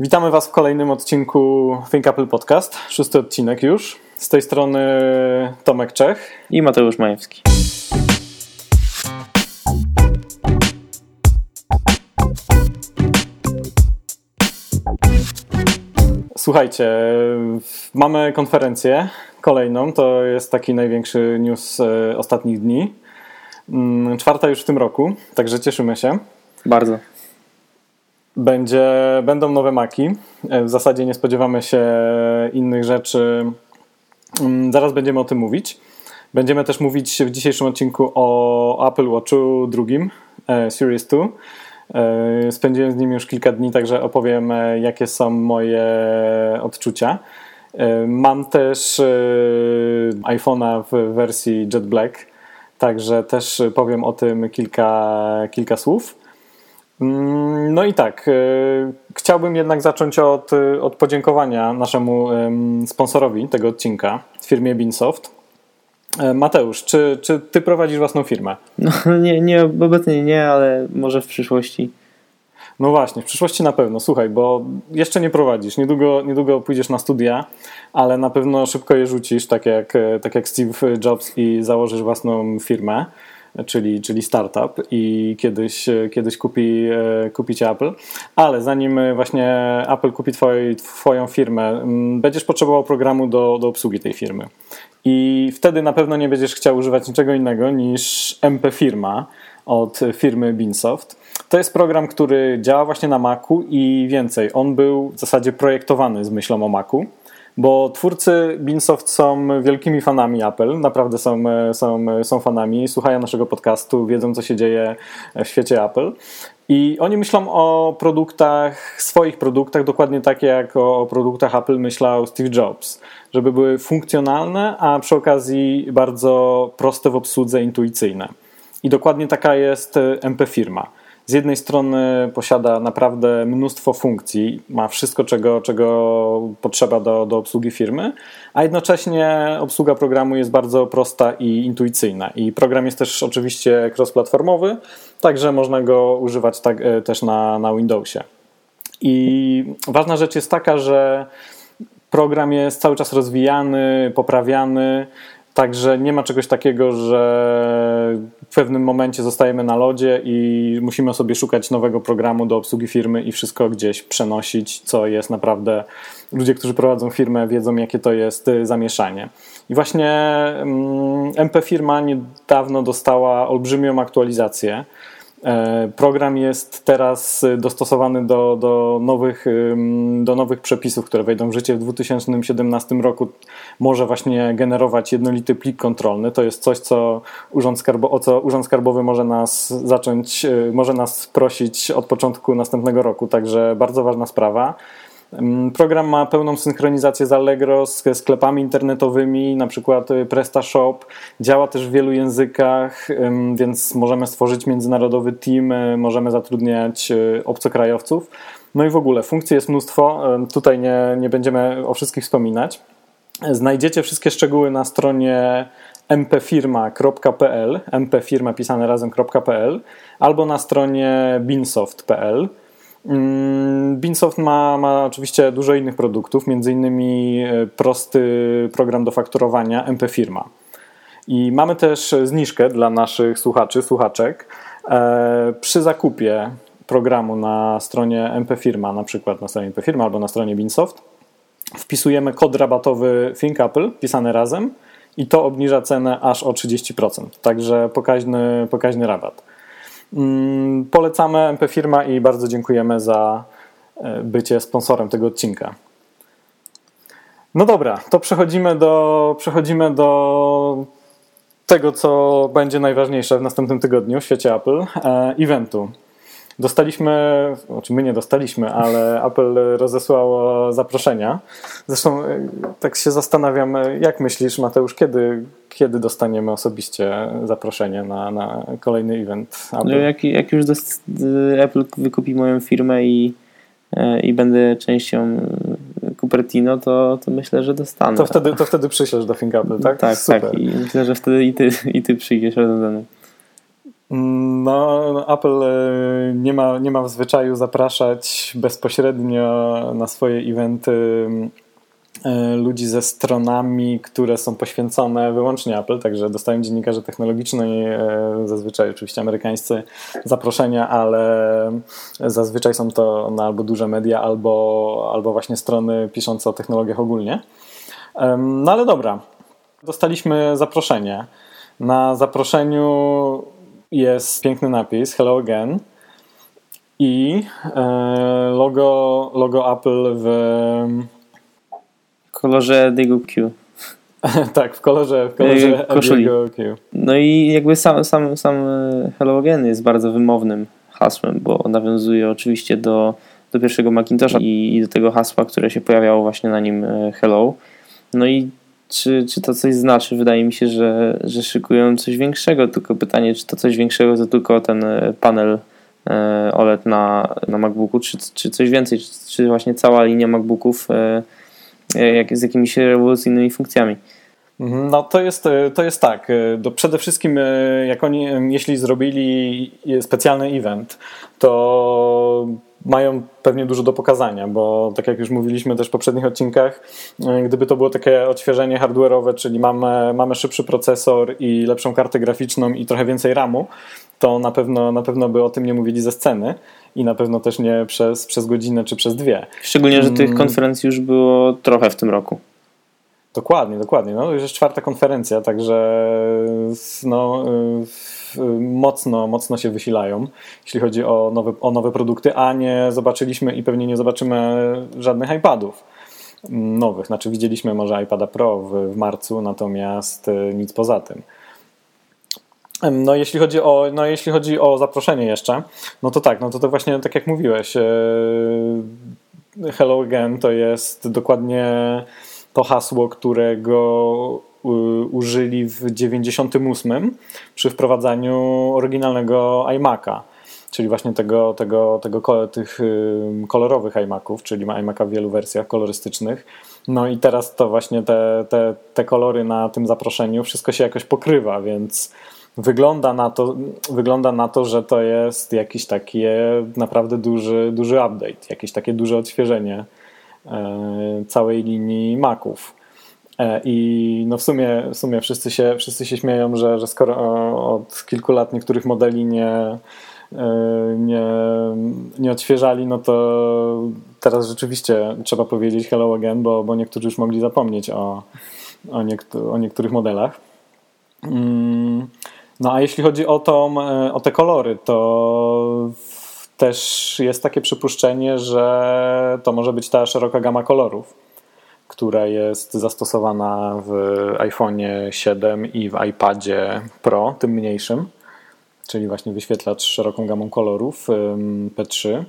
Witamy Was w kolejnym odcinku Think Apple Podcast, szósty odcinek już. Z tej strony Tomek Czech i Mateusz Majewski. Słuchajcie, mamy konferencję kolejną, to jest taki największy news e, ostatnich dni. Mm, czwarta już w tym roku, także cieszymy się. Bardzo. Będzie, będą nowe maki. E, w zasadzie nie spodziewamy się innych rzeczy. Mm, zaraz będziemy o tym mówić. Będziemy też mówić w dzisiejszym odcinku o Apple Watchu drugim, e, Series 2. E, spędziłem z nim już kilka dni, także opowiem, jakie są moje odczucia. Mam też iPhone'a w wersji Jet Black, także też powiem o tym kilka, kilka słów. Mm, no i tak, y, chciałbym jednak zacząć od, y, od podziękowania naszemu sponsorowi tego odcinka, firmie Binsoft. E, Mateusz, czy, czy ty prowadzisz własną firmę? No nie, nie, obecnie nie, ale może w przyszłości. No właśnie, w przyszłości na pewno. Słuchaj, bo jeszcze nie prowadzisz, niedługo, niedługo pójdziesz na studia, ale na pewno szybko je rzucisz, tak jak, tak jak Steve Jobs i założysz własną firmę czyli, czyli startup i kiedyś, kiedyś kupi, e, kupić Apple. Ale zanim właśnie Apple kupi twoj, Twoją firmę, mm, będziesz potrzebował programu do, do obsługi tej firmy. I wtedy na pewno nie będziesz chciał używać niczego innego niż MP Firma od firmy Binsoft. To jest program, który działa właśnie na Macu i więcej. On był w zasadzie projektowany z myślą o Macu bo twórcy Binsoft są wielkimi fanami Apple, naprawdę są, są, są fanami, słuchają naszego podcastu, wiedzą co się dzieje w świecie Apple. I oni myślą o produktach, swoich produktach, dokładnie tak jak o produktach Apple myślał Steve Jobs, żeby były funkcjonalne, a przy okazji bardzo proste w obsłudze, intuicyjne. I dokładnie taka jest MP Firma z jednej strony posiada naprawdę mnóstwo funkcji, ma wszystko, czego, czego potrzeba do, do obsługi firmy, a jednocześnie obsługa programu jest bardzo prosta i intuicyjna. I program jest też oczywiście cross-platformowy, także można go używać tak, e, też na, na Windowsie. I ważna rzecz jest taka, że program jest cały czas rozwijany, poprawiany. Także nie ma czegoś takiego, że w pewnym momencie zostajemy na lodzie i musimy sobie szukać nowego programu do obsługi firmy i wszystko gdzieś przenosić, co jest naprawdę. Ludzie, którzy prowadzą firmę, wiedzą, jakie to jest y, zamieszanie. I właśnie MP mm, Firma niedawno dostała olbrzymią aktualizację program jest teraz dostosowany do, do, nowych, do nowych przepisów, które wejdą w życie w 2017 roku. Może właśnie generować jednolity plik kontrolny. To jest coś, co Urząd, Skarbo, o co Urząd Skarbowy może nas zacząć, e, może nas prosić od początku następnego roku. Także bardzo ważna sprawa. Program ma pełną synchronizację z Allegro, z sklepami internetowymi, na przykład y, PrestaShop. Działa też w wielu językach, więc możemy stworzyć międzynarodowy team, y, możemy zatrudniać y, obcokrajowców. No i w ogóle funkcji jest mnóstwo. Tutaj nie, nie będziemy o wszystkich wspominać. Znajdziecie wszystkie szczegóły na stronie mpfirma.pl, mpfirma pisane razem.pl albo na stronie binsoft.pl. Mm, Binsoft ma, ma oczywiście dużo innych produktów, między innymi e, prosty program do fakturowania MP Firma. I mamy też zniżkę dla naszych słuchaczy, słuchaczek. E, przy zakupie programu na stronie MP Firma, na przykład na stronie MP Firma albo na stronie Binsoft, wpisujemy kod rabatowy Think Apple, pisany razem i to obniża cenę aż o 30%. Także pokaźny, pokaźny rabat. Mm, polecamy MP Firma i bardzo dziękujemy za e, bycie sponsorem tego odcinka. No dobra, to przechodzimy do, przechodzimy do tego, co będzie najważniejsze w następnym tygodniu w świecie Apple, e, eventu. Dostaliśmy, znaczy my nie dostaliśmy, ale Apple rozesłało zaproszenia. Zresztą e, tak się zastanawiam, jak myślisz, Mateusz, kiedy, kiedy dostaniemy osobiście zaproszenie na, na kolejny event? Apple? No jak, jak już Apple wykupi moją firmę i, e, i będę częścią Cupertino, to, to myślę, że dostanę. To wtedy, to wtedy przyślesz do ThinkApple, tak? Tak, Super. tak. I myślę, że wtedy i ty, i ty przyjdziesz razem ze mną. No, Apple nie ma, nie ma w zwyczaju zapraszać bezpośrednio na swoje eventy E, ludzi ze stronami, które są poświęcone wyłącznie Apple, także dostają dziennikarze technologiczni, e, zazwyczaj oczywiście amerykańscy zaproszenia, ale zazwyczaj są to no, albo duże media, albo, albo właśnie strony piszące o technologiach ogólnie. No ale dobra, dostaliśmy zaproszenie. Na zaproszeniu jest piękny napis Hello Again i e, logo, logo Apple w kolorze Diego Q. tak, w kolorze, w kolorze koszuli. Q. No i jakby sam, sam, sam e, Hello Again jest bardzo wymownym hasłem, bo nawiązuje oczywiście do, do pierwszego Macintosha i, i do tego hasła, które się pojawiało właśnie na nim e, Hello. No i czy, czy to coś znaczy? Wydaje mi się, że, że szykują coś większego, tylko pytanie, czy to coś większego to tylko ten e, panel OLED na, na MacBooku, czy, czy coś więcej, czy, czy właśnie cała linia MacBooków E, jak, z jakimiś rewolucyjnymi funkcjami. No to jest, e, to jest tak. E, przede wszystkim, jak oni, jeśli zrobili specjalny event, to mają pewnie dużo do pokazania, bo tak jak już mówiliśmy też w poprzednich odcinkach, gdyby to było takie odświeżenie hardware'owe, czyli mamy, mamy szybszy procesor i lepszą kartę graficzną i trochę więcej RAMu, to na pewno, na pewno by o tym nie mówili ze sceny i na pewno też nie przez, przez godzinę czy przez dwie. Szczególnie, że tych mm. konferencji już było trochę w tym roku. Dokładnie, dokładnie. No, już jest czwarta konferencja, także no, mocno, mocno się wysilają, jeśli chodzi o nowe, o nowe produkty, a nie zobaczyliśmy i pewnie nie zobaczymy żadnych iPadów nowych. Znaczy widzieliśmy może iPada Pro w, w marcu, natomiast e, nic poza tym. No jeśli, chodzi o, no jeśli chodzi o zaproszenie jeszcze, no to tak, no to, to właśnie tak jak mówiłeś, e, Hello Again to jest dokładnie to hasło, którego użyli w 98 przy wprowadzaniu oryginalnego iMac'a, czyli właśnie tego, tego, tego, tych kolorowych iMaców, czyli iMac'a w wielu wersjach kolorystycznych. No i teraz to właśnie te, te, te kolory na tym zaproszeniu, wszystko się jakoś pokrywa, więc wygląda na to, wygląda na to że to jest jakiś taki naprawdę duży, duży update, jakieś takie duże odświeżenie całej linii Maców. E, I no w sumie, w sumie wszyscy, się, wszyscy się śmieją, że, że skoro od kilku lat niektórych modeli nie, e, nie, nie odświeżali, no to teraz rzeczywiście trzeba powiedzieć hello again, bo, bo niektórzy już mogli zapomnieć o, o, niektó o niektórych modelach. Mm. No a jeśli chodzi o, tą, e, o te kolory, to też jest takie przypuszczenie, że to może być ta szeroka gama kolorów, która jest zastosowana w iPhone'ie 7 i w iPadzie Pro, tym mniejszym, czyli właśnie wyświetlacz szeroką gamą kolorów P3.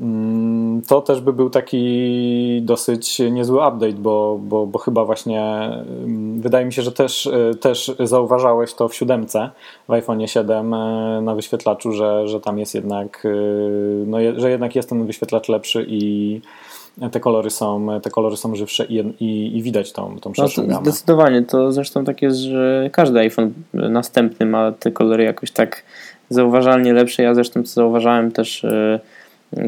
Mm, to też by był taki dosyć niezły update, bo, bo, bo chyba właśnie mm, wydaje mi się, że też, e, też zauważałeś to w siódemce, w iPhone 7 e, na wyświetlaczu, że, że tam jest jednak, e, no, że jednak jest ten wyświetlacz lepszy i te kolory są, te kolory są żywsze i, i, i widać tą, tą szerszą no. Zdecydowanie, to zresztą tak jest, że każdy iPhone następny ma te kolory jakoś tak zauważalnie lepsze. Ja zresztą to zauważałem też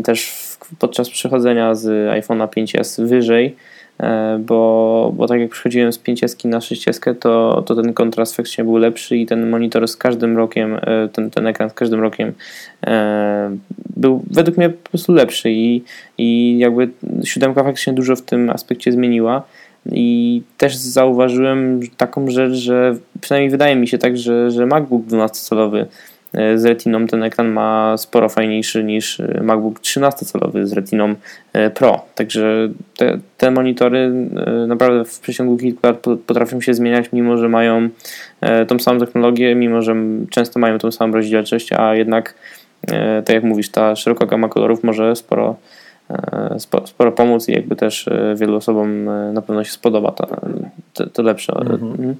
też podczas przechodzenia z iPhone'a 5S wyżej, e, bo, bo tak jak przechodziłem z 5S na 6S, to, to ten kontrast faktycznie był lepszy i ten monitor z każdym rokiem, e, ten, ten ekran z każdym rokiem e, był według mnie po prostu lepszy i, i jakby siódemka faktycznie dużo w tym aspekcie zmieniła. I też zauważyłem taką rzecz, że przynajmniej wydaje mi się tak, że, że MacBook 12-calowy E, z Retiną ten ekran ma sporo fajniejszy niż e, MacBook 13-calowy z Retiną e, Pro. Także te, te monitory naprawdę w przeciągu kilku lat potrafią się zmieniać, mimo że mają tą samą technologię, mimo że często mają tą samą rozdzielczość, a jednak, tak jak mówisz, ta szeroka gama kolorów może sporo, sporo, sporo pomóc i jakby też wielu osobom na pewno się spodoba to, to, to lepsze. Mhm.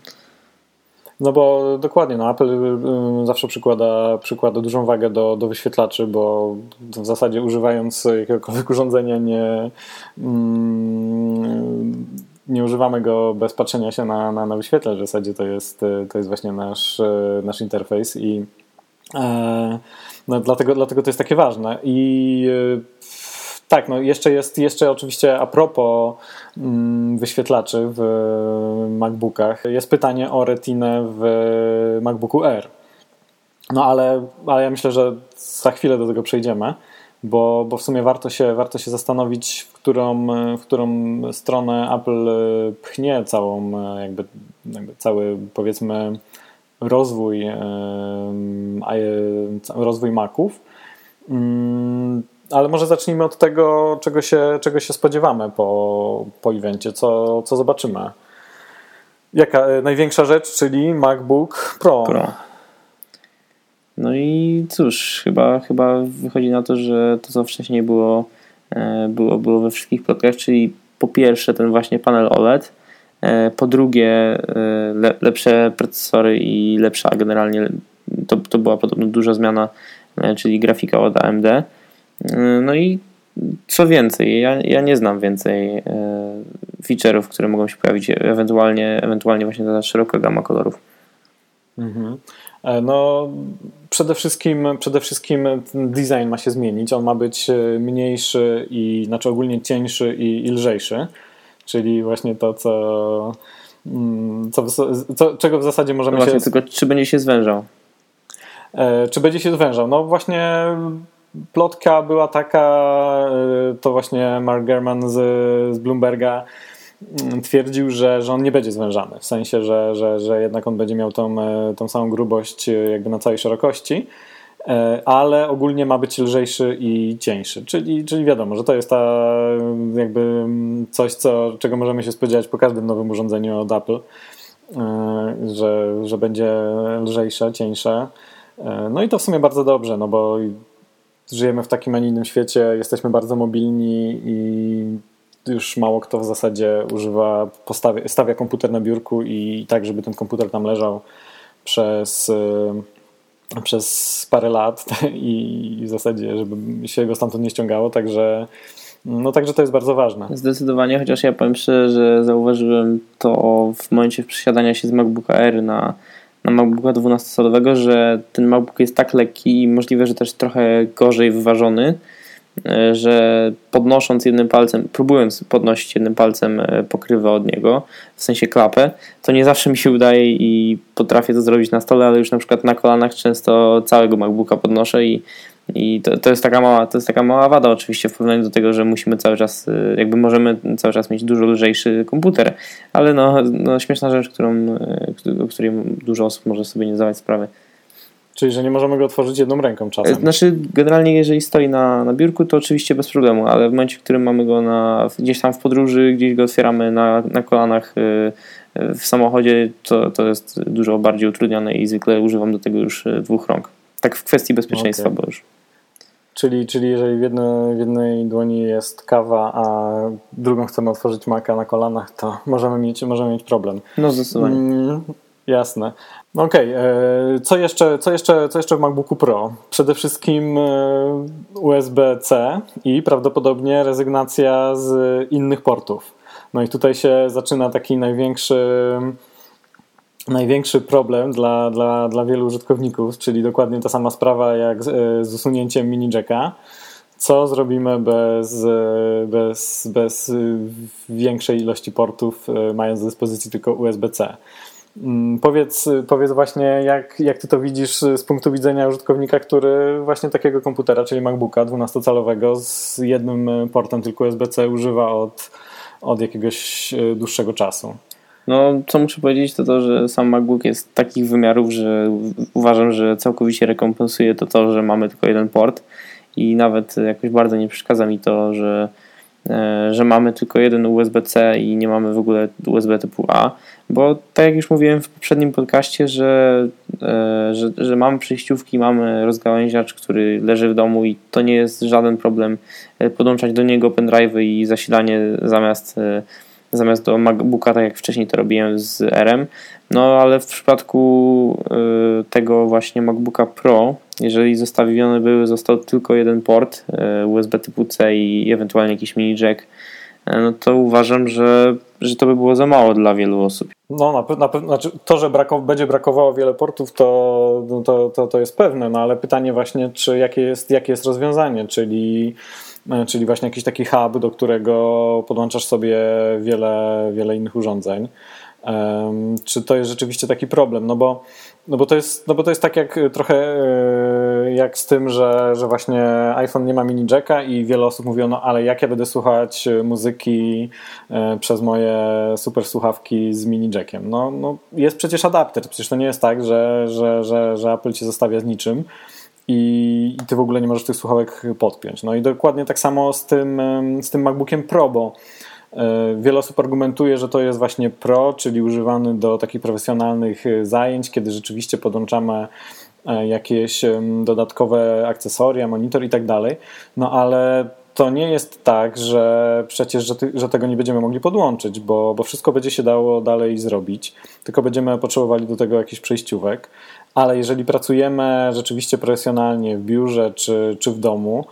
No bo dokładnie, no Apple y, zawsze przykłada, przykłada dużą wagę do, do wyświetlaczy, bo w zasadzie używając jakiegokolwiek urządzenia nie, nie używamy go bez patrzenia się na, na, na wyświetlacz. W zasadzie to jest, to jest właśnie nasz, nasz interfejs i No, dlatego, dlatego to jest takie ważne. I tak, no jeszcze jest jeszcze oczywiście a propos mm, wyświetlaczy w MacBookach. Jest pytanie o retinę w MacBooku Air. No ale, ale ja myślę, że za chwilę do tego przejdziemy, bo, bo w sumie warto się, warto się zastanowić, w którą, w którą stronę Apple pchnie całą, jakby, jakby cały powiedzmy rozwój, rozwój Maców. Ale może zacznijmy od tego, czego się, czego się spodziewamy po, po evencie, co, co zobaczymy. Jaka największa rzecz, czyli MacBook Pro. Pro. No i cóż, chyba, chyba wychodzi na to, że to, co wcześniej było, e, było, było we wszystkich plotkach, czyli po pierwsze ten właśnie panel OLED, e, po drugie e, le, lepsze procesory i lepsza generalnie, to, to była podobno duża zmiana, czyli grafika od AMD. No i co więcej, ja, ja nie znam więcej feature'ów, które mogą się pojawić, ewentualnie, ewentualnie właśnie ta szeroka gama kolorów. Mhm. E, no, przede wszystkim, przede wszystkim design ma się zmienić. On ma być e, mniejszy i znaczy ogólnie cieńszy i, i lżejszy. Czyli właśnie to, co, mm, co, co czego w zasadzie możemy no właśnie, się. Tylko czy będzie się zwężał? E, czy będzie się zwężał? No właśnie plotka była taka, to właśnie Mark German z, z Bloomberga Mm, twierdził, że, że on nie będzie zwężany, w sensie, że, że, że jednak on będzie miał tą, e, tą samą grubość e, jakby na całej szerokości, e, ale ogólnie ma być lżejszy i cieńszy, czyli, czyli wiadomo, że to jest ta jakby mm, coś, co, czego możemy się spodziewać po każdym nowym urządzeniu od Apple, że, że będzie lżejsze, cieńsze. No i to w sumie bardzo dobrze, no bo żyjemy w takim, a nie innym świecie, jesteśmy bardzo mobilni i już mało kto w zasadzie używa, postawia, stawia komputer na biurku i tak, żeby ten komputer tam leżał przez, y, przez parę lat i w zasadzie, żeby się go stamtąd nie ściągało, także no także to jest bardzo ważne. Zdecydowanie, chociaż ja powiem szczerze, że zauważyłem to w momencie przesiadania się z MacBooka Air na, na MacBooka 12-calowego, że ten MacBook jest tak lekki i możliwe, że też trochę gorzej wyważony, E, że podnosząc jednym palcem, próbując podnosić jednym palcem e, pokrywę od niego, w sensie klapę, to nie zawsze mi się udaje i potrafię to zrobić na stole, ale już na przykład na kolanach często całego MacBooka podnoszę i, i to, to, jest taka mała, to jest taka mała wada oczywiście w porównaniu do tego, że musimy cały czas, e, jakby możemy cały czas mieć dużo lżejszy komputer, ale no, no śmieszna rzecz, którą, o której dużo osób może sobie nie zdawać sprawy. Czyli, że nie możemy go otworzyć jedną ręką czasem. Znaczy, generalnie, jeżeli stoi na, na biurku, to oczywiście bez problemu, ale w momencie, w którym mamy go na, gdzieś tam w podróży, gdzieś go otwieramy na, na kolanach y, y, w samochodzie, to, to jest dużo bardziej utrudnione i zwykle używam do tego już y, dwóch rąk. Tak w kwestii bezpieczeństwa, okay. bo już. Czyli, czyli jeżeli w jednej, w jednej dłoni jest kawa, a drugą chcemy otworzyć maka na kolanach, to możemy mieć, możemy mieć problem. No zdecydowanie. Mm, jasne. Okej, okay. E, co, jeszcze, co, jeszcze, co jeszcze w MacBooku Pro? Przede wszystkim e, USB-C i prawdopodobnie rezygnacja z innych portów. No i tutaj się zaczyna taki największy, największy problem dla, dla, dla wielu użytkowników, czyli dokładnie ta sama sprawa jak z, e, z usunięciem mini jacka. Co zrobimy bez, bez, bez większej ilości portów, mając do dyspozycji tylko USB-C? Mm, powiedz, powiedz właśnie, jak, jak ty to widzisz z punktu widzenia użytkownika, który właśnie takiego komputera, czyli MacBooka 12-calowego z jednym portem tylko USB-C używa od, od jakiegoś e, dłuższego czasu? No, co muszę powiedzieć, to to, że sam MacBook jest takich wymiarów, że uważam, że całkowicie rekompensuje to to, że mamy tylko jeden port. I nawet jakoś bardzo nie przeszkadza mi to, że, e, że mamy tylko jeden USB-C i nie mamy w ogóle USB typu A. Bo tak jak już mówiłem w poprzednim podcaście, że, e, że, że mamy przejściówki, mamy rozgałęziacz, który leży w domu i to nie jest żaden problem e, podłączać do niego pendrive i zasilanie zamiast, zamiast do MacBooka, tak jak wcześniej to robiłem z RM. No ale w przypadku tego właśnie MacBooka Pro, jeżeli zostawiony był, został tylko jeden port USB typu C i ewentualnie jakiś mini jack no to uważam, że, że to by było za mało dla wielu osób. No na pewno, na znaczy to, że brakow będzie brakowało wiele portów, to, no, to, to, to jest pewne, no ale pytanie właśnie, czy jakie jest, jakie jest rozwiązanie, czyli czyli właśnie jakiś taki hub, do którego podłączasz sobie wiele, wiele innych urządzeń. Czy to jest rzeczywiście taki problem? No bo no bo to jest, no bo to jest tak jak trochę e, jak z tym, że, że właśnie iPhone nie ma mini jacka i wiele osób mówiło, no ale jak ja będę słuchać muzyki e, przez moje super słuchawki z mini jackiem? No, no jest przecież adapter, przecież to nie jest tak, że, że, że, że Apple cię zostawia z niczym i, ty w ogóle nie możesz tych słuchawek podpiąć. No i dokładnie tak samo z tym, z tym MacBookiem Pro, bo E, wiele osób argumentuje, że to jest właśnie Pro, czyli używany do takich profesjonalnych e, zajęć, kiedy rzeczywiście podłączamy e, jakieś dodatkowe akcesoria, monitor i tak dalej. No ale to nie jest tak, że przecież, że, ty, że, tego nie będziemy mogli podłączyć, bo, bo wszystko będzie się dało dalej zrobić, tylko będziemy potrzebowali do tego jakichś przejściówek. Ale jeżeli pracujemy rzeczywiście profesjonalnie w biurze czy, czy w domu,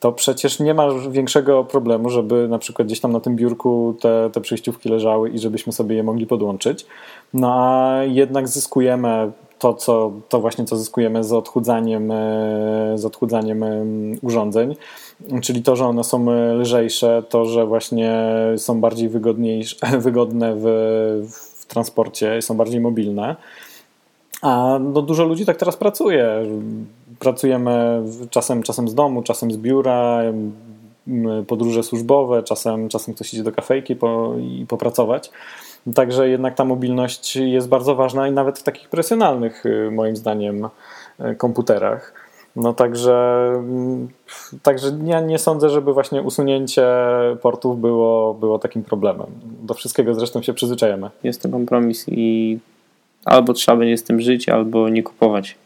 to przecież nie ma większego problemu, żeby na przykład gdzieś tam na tym biurku te, te przejściówki leżały i żebyśmy sobie je mogli podłączyć. No a jednak zyskujemy to, co, to właśnie co zyskujemy z odchudzaniem, e, z odchudzaniem e, urządzeń, czyli to, że one są lżejsze, to, że właśnie są bardziej wygodniejsze, wygodne w, w transporcie, są bardziej mobilne. A no, dużo ludzi tak teraz pracuje. Pracujemy czasem, czasem z domu, czasem z biura, podróże służbowe, czasem, czasem ktoś idzie do kafejki po, i popracować. Także jednak ta mobilność jest bardzo ważna i nawet w takich profesjonalnych, y, moim zdaniem, y, komputerach. No także, także ja nie sądzę, żeby właśnie usunięcie portów było, było takim problemem. Do wszystkiego zresztą się przyzwyczajamy. Jest to kompromis i albo trzeba będzie z tym żyć, albo nie kupować.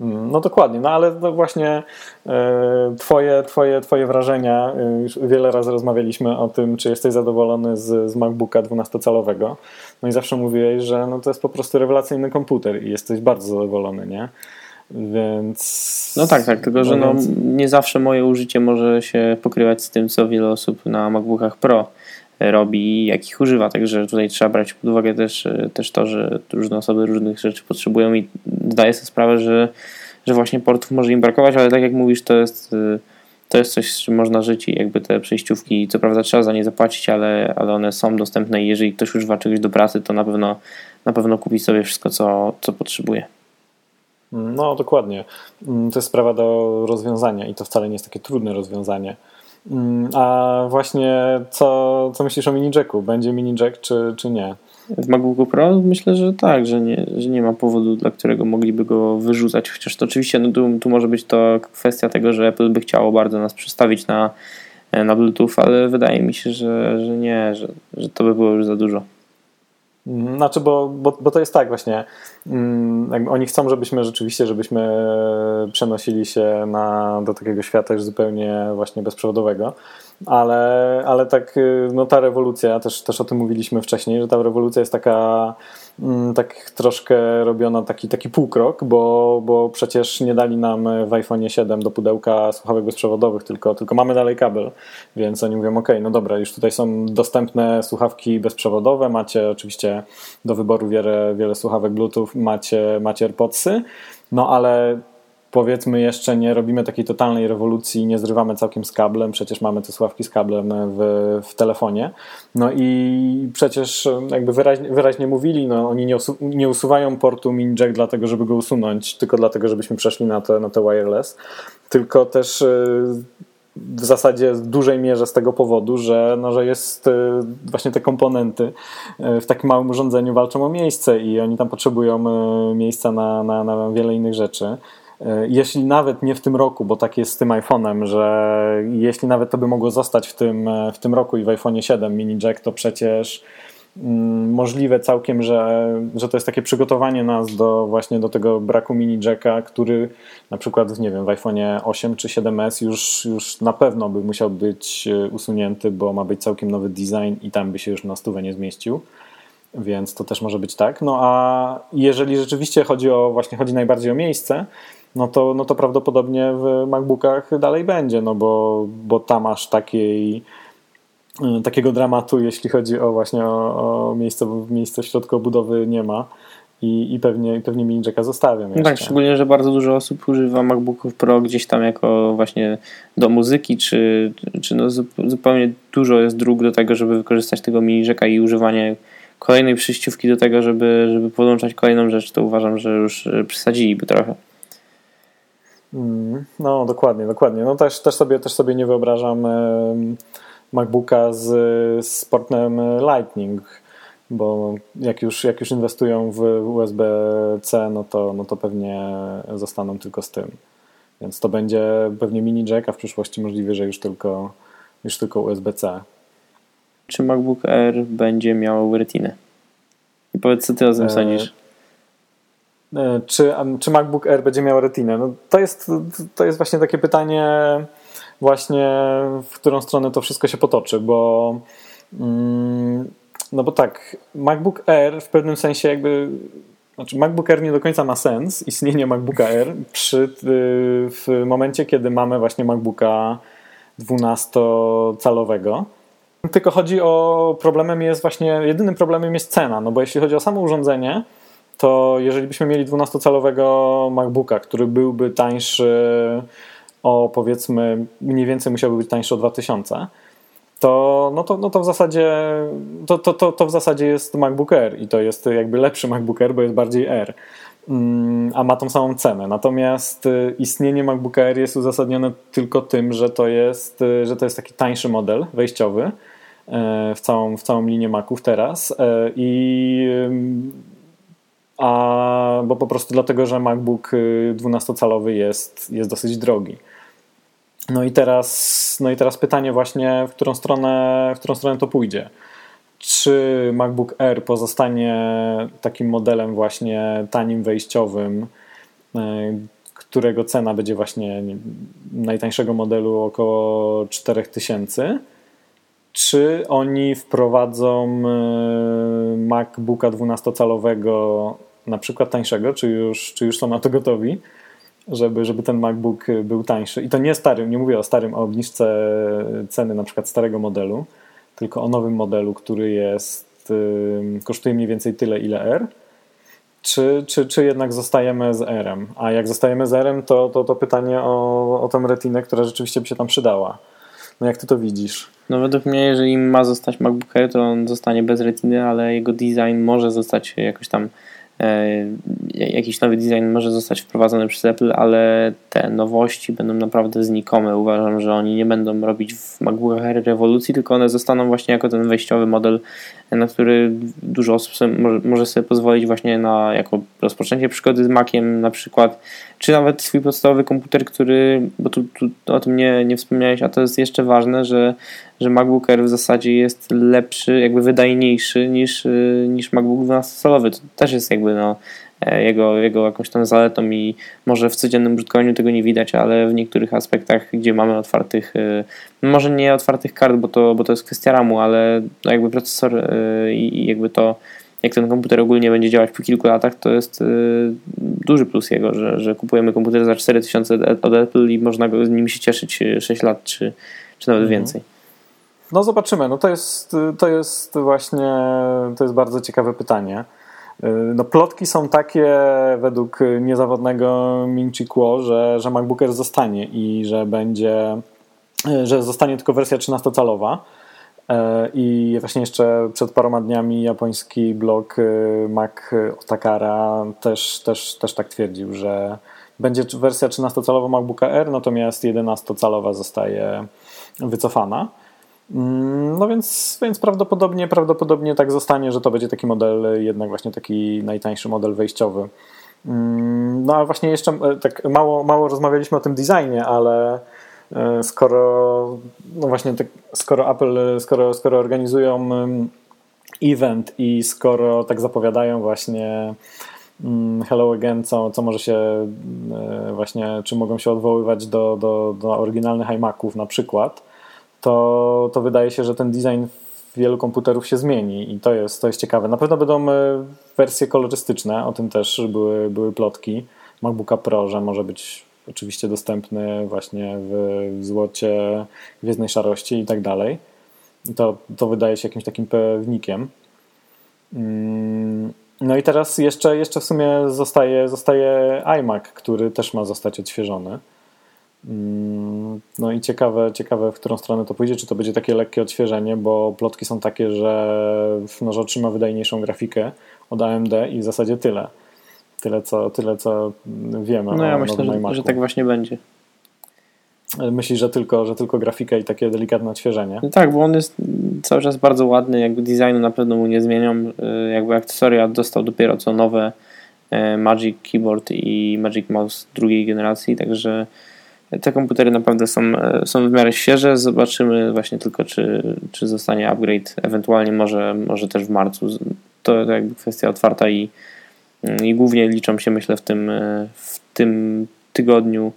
Mm, no dokładnie, no ale to właśnie e, twoje, twoje, twoje wrażenia, e, już wiele razy rozmawialiśmy o tym, czy jesteś zadowolony z, z MacBooka 12-calowego. No i zawsze mówiłeś, że no to jest po prostu rewelacyjny komputer i jesteś bardzo zadowolony, nie? Więc. No tak, tak, tylko że no, no nie zawsze moje użycie może się pokrywać z tym, co wiele osób na MacBookach Pro robi i jakich używa. Także tutaj trzeba brać pod uwagę też, e, też to, że różne osoby różnych rzeczy potrzebują i zdaję sobie sprawę, że, że właśnie portów może im brakować, ale tak jak mówisz, to jest, e, to jest coś, z czym można żyć i jakby te przejściówki, co prawda trzeba za nie zapłacić, ale, ale one są dostępne i jeżeli ktoś używa czegoś do pracy, to na pewno, na pewno kupi sobie wszystko, co, co potrzebuje. No, dokładnie. Mm, to jest sprawa do rozwiązania i to wcale nie jest takie trudne rozwiązanie. A właśnie co, co myślisz o mini jacku? Będzie mini jack czy, czy nie? W MacBooku Pro myślę, że tak, że nie, że nie ma powodu, dla którego mogliby go wyrzucać. Chociaż to oczywiście no tu, tu może być to kwestia tego, że Apple by chciało bardzo nas przestawić na, na Bluetooth, ale wydaje mi się, że, że nie, że, że to by było już za dużo. Znaczy, bo, bo, bo to jest tak właśnie, mm, oni chcą, żebyśmy rzeczywiście, żebyśmy przenosili się na, do takiego świata już zupełnie właśnie bezprzewodowego, ale, ale tak, y, no ta rewolucja, też, też o tym mówiliśmy wcześniej, że ta rewolucja jest taka tak troszkę robiona taki, taki półkrok, bo, bo przecież nie dali nam w iPhone 7 do pudełka słuchawek bezprzewodowych, tylko, tylko mamy dalej kabel, więc oni mówią, ok, no dobra, już tutaj są dostępne słuchawki bezprzewodowe, macie oczywiście do wyboru wiele, wiele słuchawek Bluetooth, macie, macie AirPodsy, no ale powiedzmy jeszcze nie robimy takiej totalnej rewolucji, nie zrywamy całkiem z kablem, przecież mamy te sławki z kablem w, w telefonie. No i przecież jakby wyraźnie, wyraźnie mówili, no oni nie, usu nie usuwają portu mini jack dlatego, żeby go usunąć, tylko dlatego, żebyśmy przeszli na te, na te wireless, tylko też y, w zasadzie w dużej mierze z tego powodu, że, no, że jest y, właśnie te komponenty y, w takim małym urządzeniu walczą o miejsce i oni tam potrzebują miejsca na, na, na wiele innych rzeczy. E, jeśli nawet nie w tym roku, bo tak jest z tym iPhone'em, że jeśli nawet to by mogło zostać w tym, e, w tym roku i w iPhone 7 mini jack, to przecież mm, możliwe całkiem, że, że to jest takie przygotowanie nas do właśnie do tego braku mini jacka, który na przykład nie wiem, w iPhone 8 czy 7s już, już na pewno by musiał być e, usunięty, bo ma być całkiem nowy design i tam by się już na stówę nie zmieścił więc to też może być tak. No a jeżeli rzeczywiście chodzi o, właśnie chodzi najbardziej o miejsce, no to, no to prawdopodobnie w MacBookach dalej będzie, no bo, bo tam masz takiej takiego dramatu, jeśli chodzi o właśnie o, o miejsce, miejsce w środku obudowy nie ma i, i pewnie, pewnie mini jacka zostawiam. No tak, szczególnie, że bardzo dużo osób używa MacBooków Pro gdzieś tam jako właśnie do muzyki, czy, czy no zupełnie dużo jest dróg do tego, żeby wykorzystać tego mini jacka i używanie kolejnej przyjściówki do tego, żeby, żeby podłączać kolejną rzecz, to uważam, że już przesadziliby trochę. Mm, no, dokładnie, dokładnie. No też, też, sobie, też sobie nie wyobrażam MacBooka z, z portem Lightning bo jak już, jak już inwestują w USB-C, no to, no to pewnie zostaną tylko z tym. Więc to będzie pewnie mini jack, a w przyszłości możliwe, że już tylko, już tylko USB-C. Czy MacBook Air będzie miał retinę? I powiedz, co ty o tym e, sądzisz? E, czy, czy MacBook Air będzie miał retinę? No to, jest, to jest właśnie takie pytanie, właśnie w którą stronę to wszystko się potoczy, bo mm, no bo tak, MacBook Air w pewnym sensie jakby znaczy MacBook Air nie do końca ma sens, istnienie MacBooka Air przy, y, w momencie, kiedy mamy właśnie MacBooka 12-calowego. Tylko chodzi o problemem jest właśnie, jedynym problemem jest cena, no bo jeśli chodzi o samo urządzenie, to jeżeli byśmy mieli 12-calowego MacBooka, który byłby tańszy o powiedzmy, mniej więcej musiałby być tańszy o 2000, to, no to, no to w zasadzie to, to, to, to w zasadzie jest MacBook Air i to jest jakby lepszy MacBook Air, bo jest bardziej Air mm, a ma tą samą cenę. Natomiast y, istnienie MacBook Air jest uzasadnione tylko tym, że to jest, y, że to jest taki tańszy model wejściowy y, w całą, w całą linię Maców teraz i a, bo po prostu dlatego, że MacBook 12-calowy jest, jest dosyć drogi. No i teraz, no i teraz pytanie właśnie, w którą stronę, w którą stronę to pójdzie. Czy MacBook Air pozostanie takim modelem właśnie tanim wejściowym, e, którego cena będzie właśnie najtańszego modelu około 4000? Czy oni wprowadzą e, MacBooka 12-calowego, na przykład tańszego, czy już, czy już są na to gotowi? żeby, żeby ten MacBook był tańszy. I to nie starym, nie mówię o starym, o obniżce ceny na przykład starego modelu, tylko o nowym modelu, który jest, kosztuje mniej więcej tyle, ile R. Czy, czy, czy jednak zostajemy z R-em? A jak zostajemy z R-em, to, to, to pytanie o, o tę retinę, która rzeczywiście by się tam przydała. No jak ty to widzisz? No według mnie, jeżeli ma zostać MacBook Air, to on zostanie bez retiny, ale jego design może zostać jakoś tam jakiś nowy design może zostać wprowadzony przez Apple, ale te nowości będą naprawdę znikome. Uważam, że oni nie będą robić w MacBookach rewolucji, tylko one zostaną właśnie jako ten wejściowy model, na który dużo osób może sobie pozwolić właśnie na jako rozpoczęcie przygody z Maciem na przykład, czy nawet swój podstawowy komputer, który, bo tu, tu o tym nie, nie wspomniałeś, a to jest jeszcze ważne, że że MacBook Air w zasadzie jest lepszy, jakby wydajniejszy niż, y, niż MacBook 12-calowy. To też jest jakby no, e, jego, jego jakąś tam zaletą i może w codziennym użytkowaniu tego nie widać, ale w niektórych aspektach, gdzie mamy otwartych, y, może nie otwartych kart, bo to, bo to jest kwestia RAMu, ale no jakby procesor y, i jakby to jak ten komputer ogólnie będzie działać po kilku latach, to jest duży plus jego, że, że kupujemy komputer za 4000 od Apple i można go z nim się cieszyć 6 lat czy, czy nawet mhm. więcej. No zobaczymy. No to jest, to jest właśnie to jest bardzo ciekawe pytanie. No plotki są takie według niezawodnego Minchi Kuo, że, że MacBook Air zostanie i że będzie, że zostanie tylko wersja 13-calowa. I właśnie jeszcze przed paroma dniami japoński blog Mac Otakara też, też, też tak twierdził, że będzie wersja 13-calowa MacBooka Air, natomiast 11-calowa zostaje wycofana. Mm, no więc, więc prawdopodobnie, prawdopodobnie tak zostanie, że to będzie taki model, jednak właśnie taki najtańszy model wejściowy. Mm, no ale właśnie jeszcze e, tak mało, mało rozmawialiśmy o tym designie, ale e, skoro no właśnie tak, skoro Apple, skoro, skoro organizują mm, event i skoro tak zapowiadają właśnie Hello Again, co, co może się e, właśnie, czy mogą się odwoływać do, do, do oryginalnych iMaców na przykład, to, to wydaje się, że ten design wielu komputerów się zmieni i to jest, to jest ciekawe. Na pewno będą e, wersje kolorystyczne, o tym też były, były plotki. MacBooka Pro, że może być oczywiście dostępny właśnie w, złocie, gwiezdnej szarości i tak dalej. To, to wydaje się jakimś takim pewnikiem. Mm, no i teraz jeszcze, jeszcze w sumie zostaje, zostaje iMac, który też ma zostać odświeżony. No i ciekawe, ciekawe, w którą stronę to pójdzie, czy to będzie takie lekkie odświeżenie, bo plotki są takie, że, no, że otrzyma wydajniejszą grafikę od AMD i w zasadzie tyle. Tyle, co, tyle, co wiemy. No ja myślę, że, że, tak właśnie będzie. Myślisz, że tylko, że tylko grafika i takie delikatne odświeżenie? No tak, bo on jest cały czas bardzo ładny, jakby designu na pewno mu nie zmienią. Y, jakby akcesoria dostał dopiero co nowe y, Magic Keyboard i Magic Mouse drugiej generacji, także te komputery naprawdę są, y, są w miarę świeże. Zobaczymy właśnie tylko, czy, czy zostanie upgrade, ewentualnie może, może też w marcu. To jakby kwestia otwarta i, i głównie liczą się, myślę, w tym, w tym tygodniu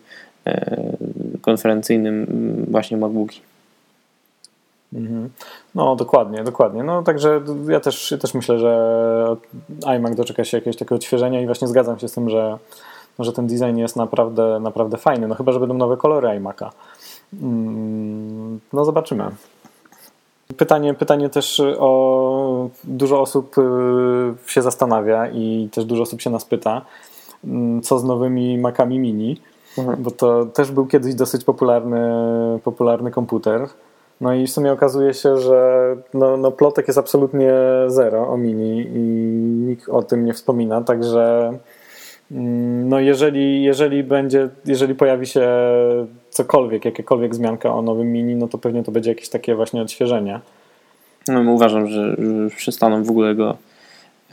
konferencyjnym właśnie MacBooki. Mhm. No, dokładnie, dokładnie. No, także ja też, ja też myślę, że iMac doczeka się jakiegoś takiego odświeżenia i właśnie zgadzam się z tym, że, że ten design jest naprawdę, naprawdę fajny. No, chyba, że będą nowe kolory iMac'a. Mm, no, zobaczymy. Pytanie, pytanie też o dużo osób y, się zastanawia i też dużo osób się nas pyta, mm, co z nowymi Macami Mini, mhm. bo to też był kiedyś dosyć popularny, popularny komputer no i w sumie okazuje się, że no, no plotek jest absolutnie zero o Mini i nikt o tym nie wspomina, także no jeżeli, jeżeli będzie, jeżeli pojawi się cokolwiek, jakiekolwiek zmianka o nowym Mini, no to pewnie to będzie jakieś takie właśnie odświeżenie. No uważam, że, że przestaną w ogóle go,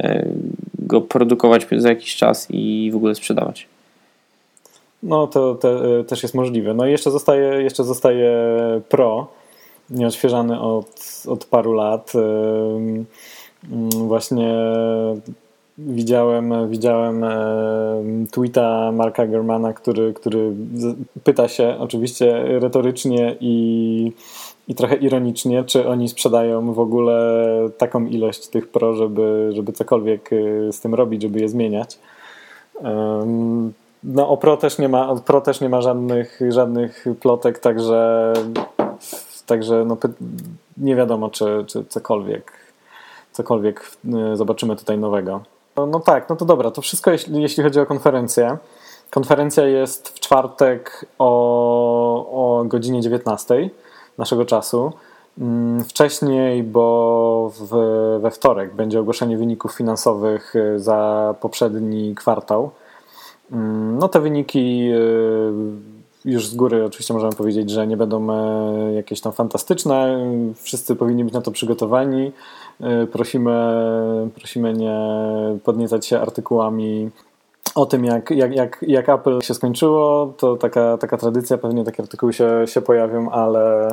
e, go produkować za jakiś czas i w ogóle sprzedawać. No to, to e, też jest możliwe. No i jeszcze zostaje, jeszcze zostaje Pro, nieodświeżany od, od paru lat. Właśnie widziałem, widziałem tweeta Marka Germana, który, który pyta się oczywiście retorycznie i, i trochę ironicznie, czy oni sprzedają w ogóle taką ilość tych pro, żeby, żeby cokolwiek y, z tym robić, żeby je zmieniać. No o Pro też nie ma, Pro też nie ma żadnych, żadnych plotek, także Także no, nie wiadomo, czy, czy cokolwiek, cokolwiek y, zobaczymy tutaj nowego. No, no, tak, no to dobra, to wszystko jeśli, jeśli chodzi o konferencję. Konferencja jest w czwartek o, o godzinie 19 naszego czasu. Mm, wcześniej, bo w, we wtorek będzie ogłoszenie wyników finansowych y, za poprzedni kwartał. Mm, no te wyniki y, już z góry oczywiście możemy powiedzieć, że nie będą e, jakieś tam fantastyczne. Wszyscy powinni być na to przygotowani. E, prosimy, prosimy nie podniecać się artykułami o tym, jak, jak, jak, jak Apple się skończyło. To taka, taka tradycja, pewnie takie artykuły się, się pojawią, ale.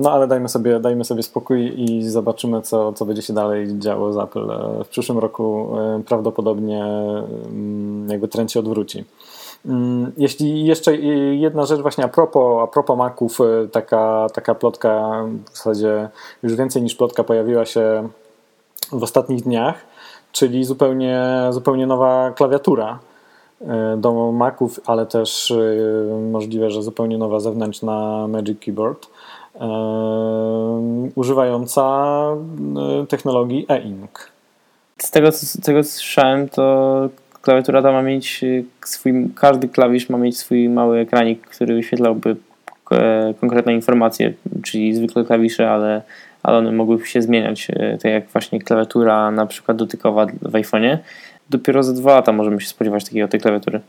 No ale dajmy sobie, dajmy sobie spokój i zobaczymy, co, co będzie się dalej działo z Apple. E, w przyszłym roku prawdopodobnie mm, jakby trend się odwróci. Mm, jeśli jeszcze jedna rzecz właśnie a propos, a propos Maców, y, taka, taka plotka, w zasadzie już więcej niż plotka pojawiła się w ostatnich dniach, czyli zupełnie, zupełnie nowa klawiatura y, do Maców, ale też y, możliwe, że zupełnie nowa zewnętrzna Magic Keyboard, używająca technologii e-ink. Z tego, z tego co słyszałem, to klawiatura ta ma mieć y, swój, każdy klawisz ma mieć swój mały ekranik, który wyświetlałby e, konkretne informacje, czyli zwykle klawisze, ale, ale one mogłyby się zmieniać, e, tak jak właśnie klawiatura na przykład dotykowa w iPhone'ie. Dopiero za dwa lata możemy się spodziewać takiej tej klawiatury.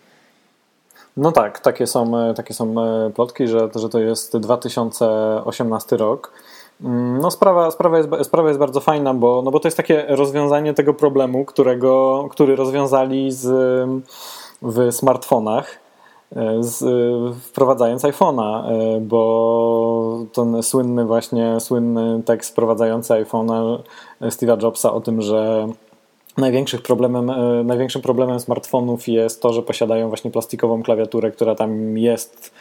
No tak, takie są, e, takie są plotki, że, że to jest 2018 rok. Mm, no sprawa, sprawa, jest, sprawa jest bardzo fajna, bo, no bo to jest takie rozwiązanie tego problemu, którego, który rozwiązali z, w smartfonach e, z, wprowadzając iPhone'a, e, bo ten słynny właśnie, słynny tekst wprowadzający iPhone'a Steve'a Jobsa o tym, że największym problemem, e, największym problemem smartfonów jest to, że posiadają właśnie plastikową klawiaturę, która tam jest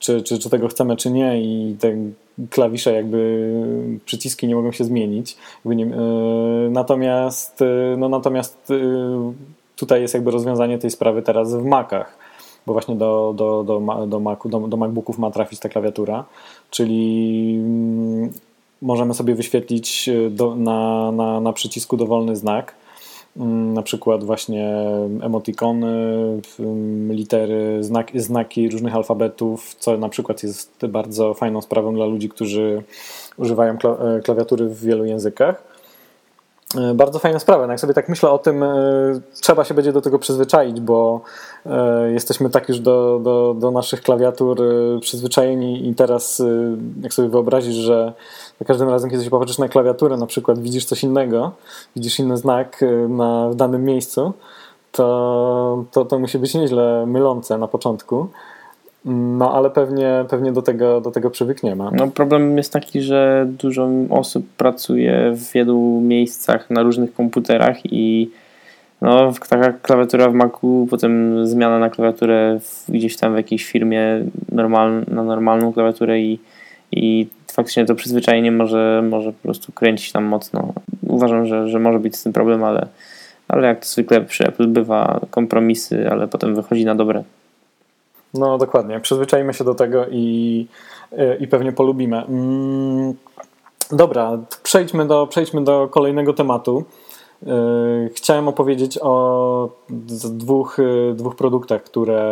czy, czy, czy tego chcemy, czy nie i te klawisze jakby przyciski nie mogą się zmienić. Yy, natomiast, yy, no natomiast yy, tutaj jest jakby rozwiązanie tej sprawy teraz w Macach. bo właśnie do, do, do, do, Macu, do, do MacBooków ma trafić ta klawiatura, czyli mm, możemy sobie wyświetlić do, na, na, na przycisku dowolny znak, na przykład właśnie emotikony, litery, znaki, znaki różnych alfabetów, co na przykład jest bardzo fajną sprawą dla ludzi, którzy używają e, klawiatury w wielu językach. E, bardzo fajna sprawa. No jak sobie tak myślę o tym, e, trzeba się będzie do tego przyzwyczaić, bo jesteśmy tak już do, do, do naszych klawiatur przyzwyczajeni i teraz jak sobie wyobrazisz, że za każdym razem, kiedy się popatrzysz na klawiaturę, na przykład widzisz coś innego, widzisz inny znak na, w danym miejscu, to, to, to musi być nieźle mylące na początku. No, ale pewnie, pewnie do, tego, do tego przywykniemy. No, problem jest taki, że dużo osób pracuje w wielu miejscach na różnych komputerach i no, taka klawiatura w Macu, potem zmiana na klawiaturę w, gdzieś tam w jakiejś firmie normal, na normalną klawiaturę i, i faktycznie to przyzwyczajenie może, może po prostu kręcić tam mocno. Uważam, że, że może być z tym problem, ale, ale jak to zwykle przy Apple bywa kompromisy, ale potem wychodzi na dobre. No dokładnie, przyzwyczajmy się do tego i, i pewnie polubimy. Mm, dobra, przejdźmy do, przejdźmy do kolejnego tematu. Y, chciałem opowiedzieć o dwóch, y, dwóch produktach, które,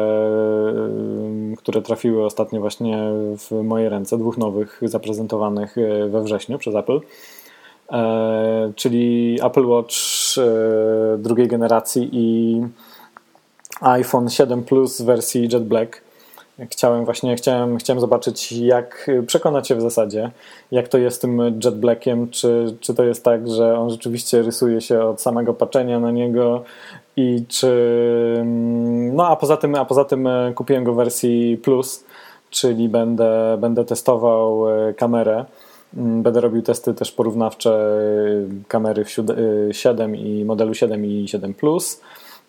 y, które trafiły ostatnio właśnie w moje ręce, dwóch nowych zaprezentowanych we wrześniu przez Apple, czyli Apple Watch drugiej generacji i iPhone 7 Plus w wersji Jet Black. Chciałem właśnie, chciałem, chciałem zobaczyć, jak przekonać się w zasadzie, jak to jest z tym Jet Blackiem, czy, czy to jest tak, że on rzeczywiście rysuje się od samego patrzenia na niego i czy... No a poza tym, a poza tym e, kupiłem go w wersji Plus, czyli będę, będę testował e, kamerę. Mm, będę robił testy też porównawcze e, kamery w 7 i modelu 7 i 7 Plus.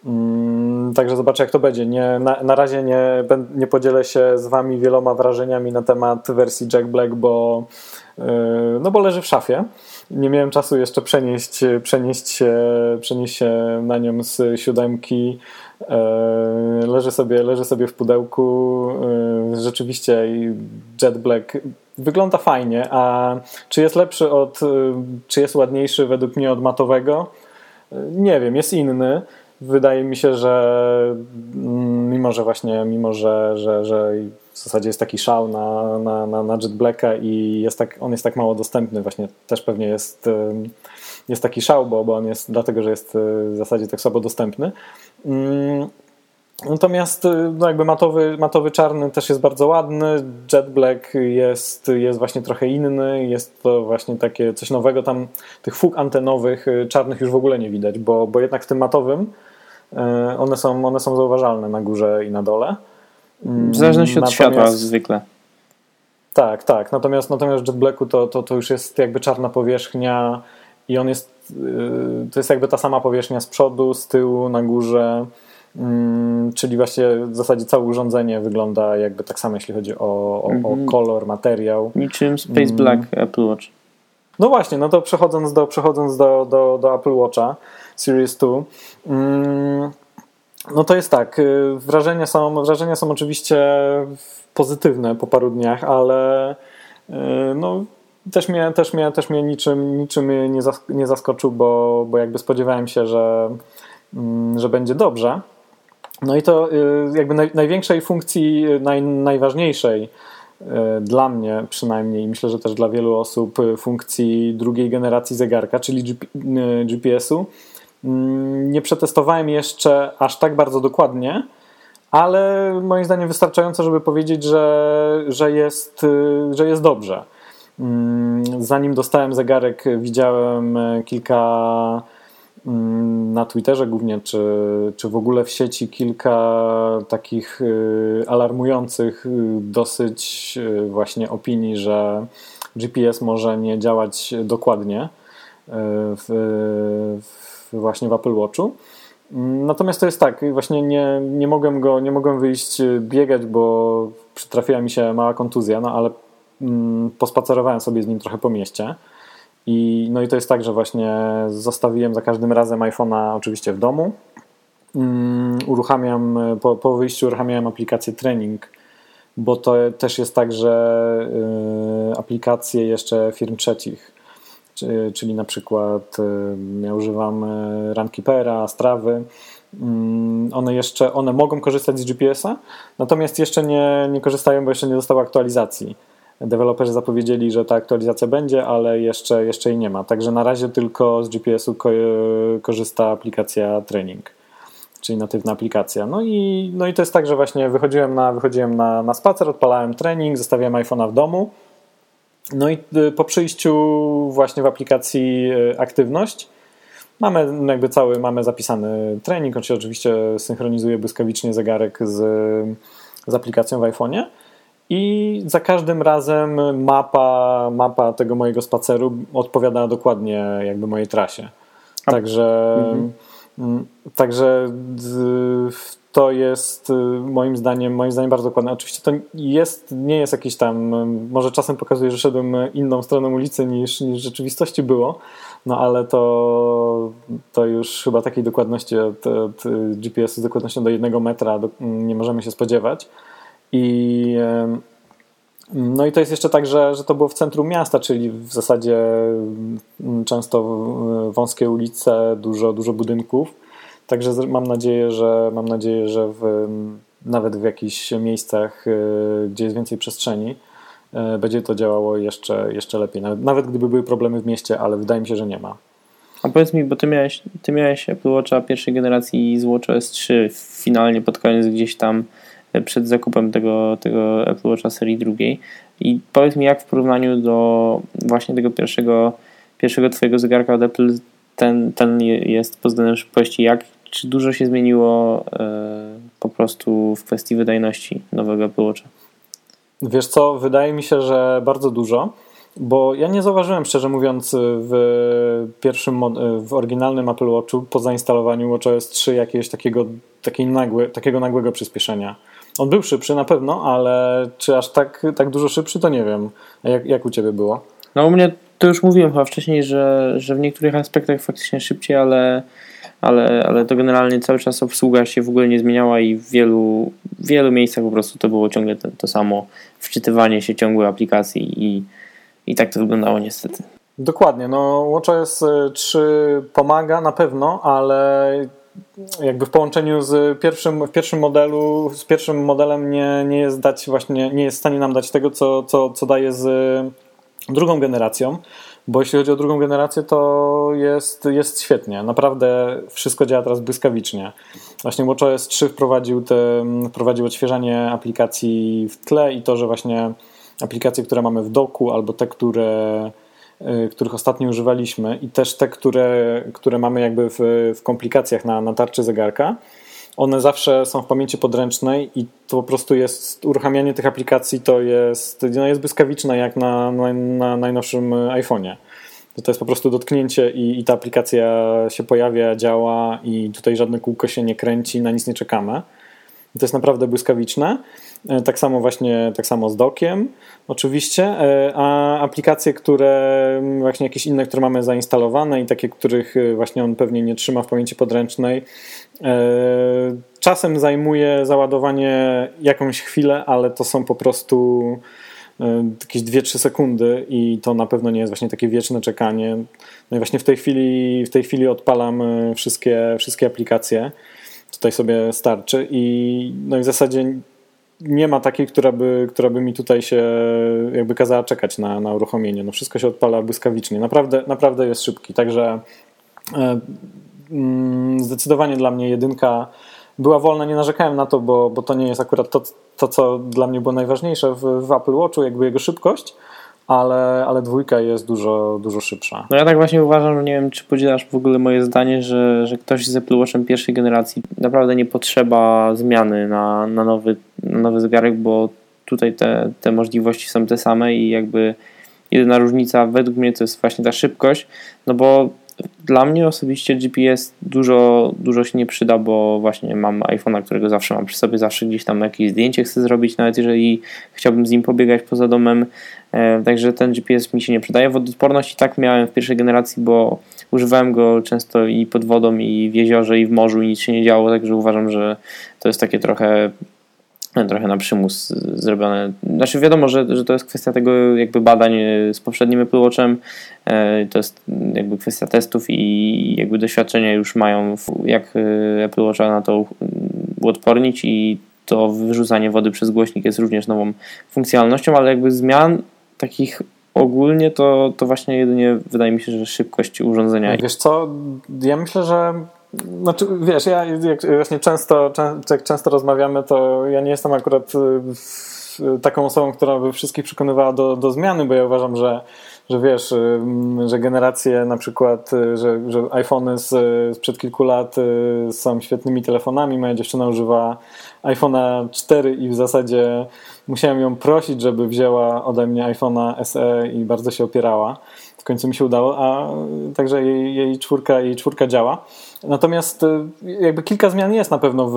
Mm, także zobaczę, jak to będzie. Nie, na, na razie nie, nie podzielę się z Wami wieloma wrażeniami na temat wersji Jack Black, bo, yy, no bo leży w szafie. Nie miałem czasu jeszcze przenieść, przenieść, się, przenieść się na nią z siódemki. Yy, leży, sobie, leży sobie w pudełku. Yy, rzeczywiście Jet Black wygląda fajnie, a czy jest lepszy od, czy jest ładniejszy według mnie od matowego? Nie wiem, jest inny wydaje mi się, że mm, mimo, że właśnie, mimo, że, że, że w zasadzie jest taki szał na, na, na, na Jet Blacka i jest tak, on jest tak mało dostępny, właśnie też pewnie jest, jest taki szał, bo, bo on jest dlatego, że jest w zasadzie tak słabo dostępny. Mm, natomiast no jakby matowy, matowy czarny też jest bardzo ładny, Jet Black jest, jest właśnie trochę inny, jest to właśnie takie coś nowego, tam. Tych fug antenowych y, czarnych już w ogóle nie widać, bo, bo jednak w tym matowym one są, one są zauważalne na górze i na dole. W zależności od światła zwykle. Tak, tak. Natomiast, natomiast Jet Blacku to, to, to już jest jakby czarna powierzchnia i on jest, y, to jest jakby ta sama powierzchnia z przodu, z tyłu, na górze. Mm, czyli właśnie w zasadzie całe urządzenie wygląda jakby tak samo, jeśli chodzi o, o, o mhm. kolor, materiał. Niczym Space mm. Black Apple Watch. No właśnie, no to przechodząc do, przechodząc do, do, do Apple Watcha, Series 2. Mm, no to jest tak, y, wrażenia są, wrażenia są oczywiście pozytywne po paru dniach, ale y, no, też mnie, też mnie, też mnie niczym, niczym nie zaskoczył, bo, bo jakby spodziewałem się, że, mm, że będzie dobrze. No i to y, jakby naj, największej funkcji, naj, najważniejszej dla mnie przynajmniej, myślę, że też dla wielu osób, funkcji drugiej generacji zegarka, czyli GPS-u, Mm, nie przetestowałem jeszcze aż tak bardzo dokładnie, ale moim zdaniem wystarczająco, żeby powiedzieć, że, że, jest, że jest dobrze. Mm, zanim dostałem zegarek, widziałem kilka na Twitterze głównie, czy, czy w ogóle w sieci kilka takich y, alarmujących y, dosyć właśnie opinii, że GPS może nie działać dokładnie w, w właśnie w Apple Watchu. Natomiast to jest tak, właśnie nie, nie, mogłem go, nie mogłem wyjść y, biegać, bo przytrafiła mi się mała kontuzja, no ale mm, pospacerowałem sobie z nim trochę po mieście. I, no i to jest tak, że właśnie zostawiłem za każdym razem iPhone'a oczywiście w domu. mm, uruchamiam, po, po wyjściu uruchamiałem aplikację trening, bo to też jest tak, że aplikacje jeszcze firm trzecich, czyli na przykład ja używam Runkeepera, Strawy, mm, one jeszcze one mogą korzystać z GPS-a, natomiast jeszcze nie, nie korzystają, bo jeszcze nie dostały aktualizacji. Deweloperzy zapowiedzieli, że ta aktualizacja będzie, ale jeszcze, jeszcze jej nie ma. Także na razie tylko z GPS-u ko korzysta aplikacja Training, czyli natywna aplikacja. No i, no i to jest tak, że właśnie wychodziłem na, wychodziłem na, na spacer, odpalałem trening, zostawiałem iPhone'a w domu. No i y, po przyjściu właśnie w aplikacji y, aktywność mamy jakby cały, mamy zapisany trening, on się oczywiście synchronizuje błyskawicznie zegarek z, z aplikacją w iPhone'ie. I za każdym razem mapa, mapa tego mojego spaceru odpowiada dokładnie jakby mojej trasie. Także, mhm. Także to jest y, moim zdaniem, moim zdaniem bardzo dokładne. Oczywiście to jest, nie jest jakiś tam, może czasem pokazuje, że szedłem inną stroną ulicy niż, niż w rzeczywistości było, no ale to, to już chyba takiej dokładności od, od GPS-u z dokładnością do jednego metra do, nie możemy się spodziewać. I no i to jest jeszcze tak, że, że to było w centrum miasta, czyli w zasadzie mm, często wąskie ulice, dużo, dużo budynków. Także mam nadzieję, że mam nadzieję, że w, nawet w jakichś miejscach, y, gdzie jest więcej przestrzeni, y, będzie to działało jeszcze, jeszcze lepiej. Nawet, nawet gdyby były problemy w mieście, ale wydaje mi się, że nie ma. A powiedz mi, bo ty miałeś, ty miałeś Apple Watcha pierwszej generacji z WatchOS 3 finalnie pod koniec gdzieś tam przed zakupem tego, tego Apple Watcha serii drugiej. I powiedz mi, jak w porównaniu do właśnie tego pierwszego, pierwszego Twojego zegarka od Apple ten, ten jest pod względem szybkości, jak, czy dużo się zmieniło e, po prostu w kwestii wydajności nowego Apple Watcha? Wiesz co, wydaje mi się, że bardzo dużo, bo ja nie zauważyłem, szczerze mówiąc, w pierwszym, w oryginalnym Apple Watchu po zainstalowaniu WatchOS 3 jakiegoś takiego, takiej nagłe, takiego nagłego przyspieszenia. On był szybszy na pewno, ale czy aż tak, tak dużo szybszy, to nie wiem. Jak, jak u Ciebie było? No u mnie to już mówiłem chyba wcześniej, że, że w niektórych aspektach faktycznie szybciej, ale, ale, ale to generalnie cały czas obsługa się w ogóle nie zmieniała i w wielu, wielu miejscach po prostu to było ciągle to, to samo wczytywanie się ciągłe aplikacji i, i tak to wyglądało niestety. Dokładnie, no WatchOS 3 pomaga na pewno, ale jakby w połączeniu z pierwszym, w pierwszym modelu, z pierwszym modelem nie, nie jest dać właśnie, nie jest w stanie nam dać tego, co, co, co daje z drugą generacją, bo jeśli chodzi o drugą generację, to jest, jest świetnie. Naprawdę wszystko działa teraz błyskawicznie. Właśnie WatchOS 3 wprowadził, te, wprowadził odświeżanie aplikacji w tle i to, że właśnie aplikacje, które mamy w doku albo te, które których ostatnio używaliśmy i też te, które, które mamy jakby w, w komplikacjach na, na tarczy zegarka, one zawsze są w pamięci podręcznej i to po prostu jest, uruchamianie tych aplikacji to jest, no jest błyskawiczne jak na, na, na najnowszym iPhone'ie. To jest po prostu dotknięcie i, i ta aplikacja się pojawia, działa i tutaj żadne kółko się nie kręci, na nic nie czekamy. To jest naprawdę błyskawiczne. E, tak samo właśnie, tak samo z dokiem oczywiście, e, a aplikacje, które właśnie jakieś inne, które mamy zainstalowane i takie, których e, właśnie on pewnie nie trzyma w pamięci podręcznej, czasem zajmuje załadowanie jakąś chwilę, ale to są po prostu jakieś 2-3 sekundy i to na pewno nie jest właśnie takie wieczne czekanie. No i właśnie w tej chwili, w tej chwili odpalam wszystkie, wszystkie aplikacje. Tutaj sobie starczy i no i w zasadzie nie ma takiej, która by, która by mi tutaj się jakby kazała czekać na, na uruchomienie. No wszystko się odpala błyskawicznie. Naprawdę, naprawdę jest szybki. Także e, mm, zdecydowanie dla mnie jedynka była wolna, nie narzekałem na to, bo, bo to nie jest akurat to, to, co dla mnie było najważniejsze w, w Apple Watchu, jakby jego szybkość, ale, ale dwójka jest dużo, dużo szybsza. No ja tak właśnie uważam, nie wiem, czy podzielasz w ogóle moje zdanie, że, że ktoś z Apple Watchem pierwszej generacji naprawdę nie potrzeba zmiany na, na, nowy, na nowy zegarek, bo tutaj te, te możliwości są te same i jakby jedyna różnica według mnie to jest właśnie ta szybkość, no bo dla mnie osobiście GPS dużo, dużo się nie przyda, bo właśnie mam iPhone'a, którego zawsze mam przy sobie, zawsze gdzieś tam jakieś zdjęcie chcę zrobić, nawet jeżeli chciałbym z nim pobiegać poza domem, także ten GPS mi się nie przydaje. Wodoodporność i tak miałem w pierwszej generacji, bo używałem go często i pod wodą, i w jeziorze, i w morzu, i nic się nie działo, także uważam, że to jest takie trochę trochę na przymus zrobione. Znaczy wiadomo, że, że to jest kwestia tego jakby badań z poprzednim Apple Watchem, e, to jest jakby kwestia testów i jakby doświadczenia już mają, jak e, Apple Watcha na to uodpornić i to wyrzucanie wody przez głośnik jest również nową funkcjonalnością, ale jakby zmian takich ogólnie to, to właśnie jedynie wydaje mi się, że szybkość urządzenia. Wiesz co, ja myślę, że znaczy, wiesz, ja jak właśnie często, jak często rozmawiamy, to ja nie jestem akurat y, taką osobą, która by wszystkich przekonywała do, do zmiany, bo ja uważam, że, że wiesz, y, że generacje na przykład, y, że, że iPhony z, sprzed kilku lat są świetnymi telefonami. Moja dziewczyna używa iPhone'a 4 i w zasadzie musiałem ją prosić, żeby wzięła ode mnie iPhone'a SE i bardzo się opierała w końcu mi się udało, a także jej, jej, czwórka, jej czwórka działa. Natomiast jakby kilka zmian jest na pewno w,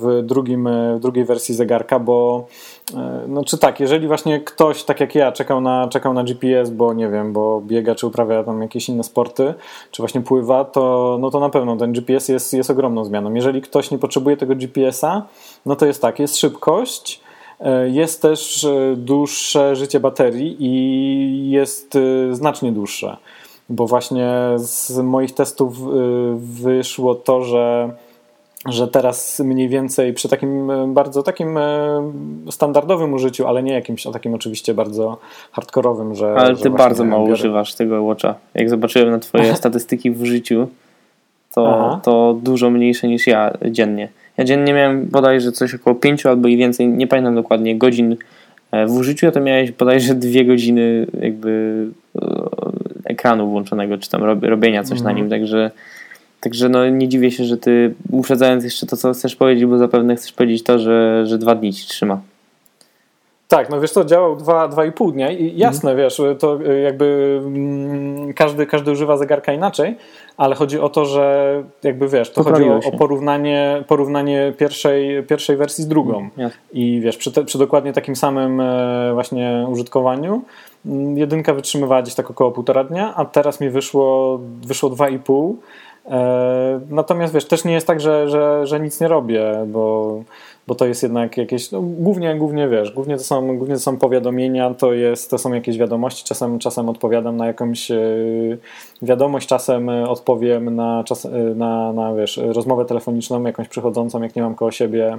w, drugim, w drugiej wersji zegarka, bo no czy tak, jeżeli właśnie ktoś, tak jak ja, czekał na, czekał na GPS, bo nie wiem, bo biega, czy uprawia tam jakieś inne sporty, czy właśnie pływa, to, no to na pewno ten GPS jest, jest ogromną zmianą. Jeżeli ktoś nie potrzebuje tego GPS-a, no to jest tak, jest szybkość, E, jest też e, dłuższe życie baterii i jest e, znacznie dłuższe, bo właśnie z moich testów wyszło to, że że teraz mniej więcej przy takim bardzo takim standardowym użyciu, ale nie jakimś o takim oczywiście bardzo hardkorowym, że. Ale ty że bardzo mało biorę... używasz tego Watcha. Jak zobaczyłem na twoje statystyki w życiu, to, to dużo mniejsze niż ja dziennie. Ja dziennie miałem bodajże coś około 5 albo i więcej, nie pamiętam dokładnie, godzin e, w użyciu, a to miałeś bodajże dwie godziny jakby e, ekranu włączonego, czy tam robienia coś na mhm. nim, także Także no, nie dziwię się, że ty, uprzedzając jeszcze to, co chcesz powiedzieć, bo zapewne chcesz powiedzieć to, że, że dwa dni ci trzyma. Tak, no wiesz co, działał dwa, dwa i pół dnia i jasne, mm. wiesz, to jakby mm, każdy, każdy używa zegarka inaczej, ale chodzi o to, że jakby wiesz, to chodzi o, o, porównanie, porównanie pierwszej, pierwszej wersji z drugą. Mm, I wiesz, przy, te, przy dokładnie takim samym e, właśnie użytkowaniu mm, jedynka wytrzymywała gdzieś tak około półtora dnia, a teraz mi wyszło, wyszło dwa i pół natomiast wiesz, też nie jest tak, że, że, że nic nie robię, bo, bo to jest jednak jakieś, no, głównie, głównie wiesz, głównie to, są, głównie to są powiadomienia, to, jest, to są jakieś wiadomości, czasem, czasem odpowiadam na jakąś e, wiadomość, czasem odpowiem na, czas, e, na, na wiesz, rozmowę telefoniczną, jakąś przychodzącą, jak nie mam koło siebie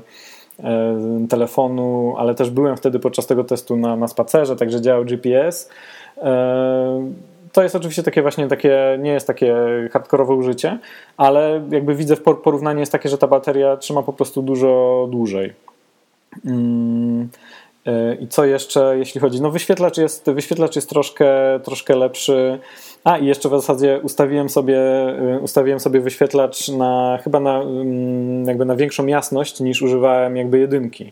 telefonu, ale też byłem wtedy podczas tego testu na, na spacerze, także działał GPS to jest oczywiście takie właśnie takie, nie jest takie hardkorowe użycie, ale jakby widzę w porównaniu jest takie, że ta bateria trzyma po prostu dużo dłużej. Mm, e, I co jeszcze, jeśli chodzi? No wyświetlacz jest, wyświetlacz jest troszkę, troszkę lepszy. A i jeszcze w zasadzie ustawiłem sobie, e, ustawiłem sobie wyświetlacz na chyba na, mm, jakby na większą jasność niż używałem jakby jedynki.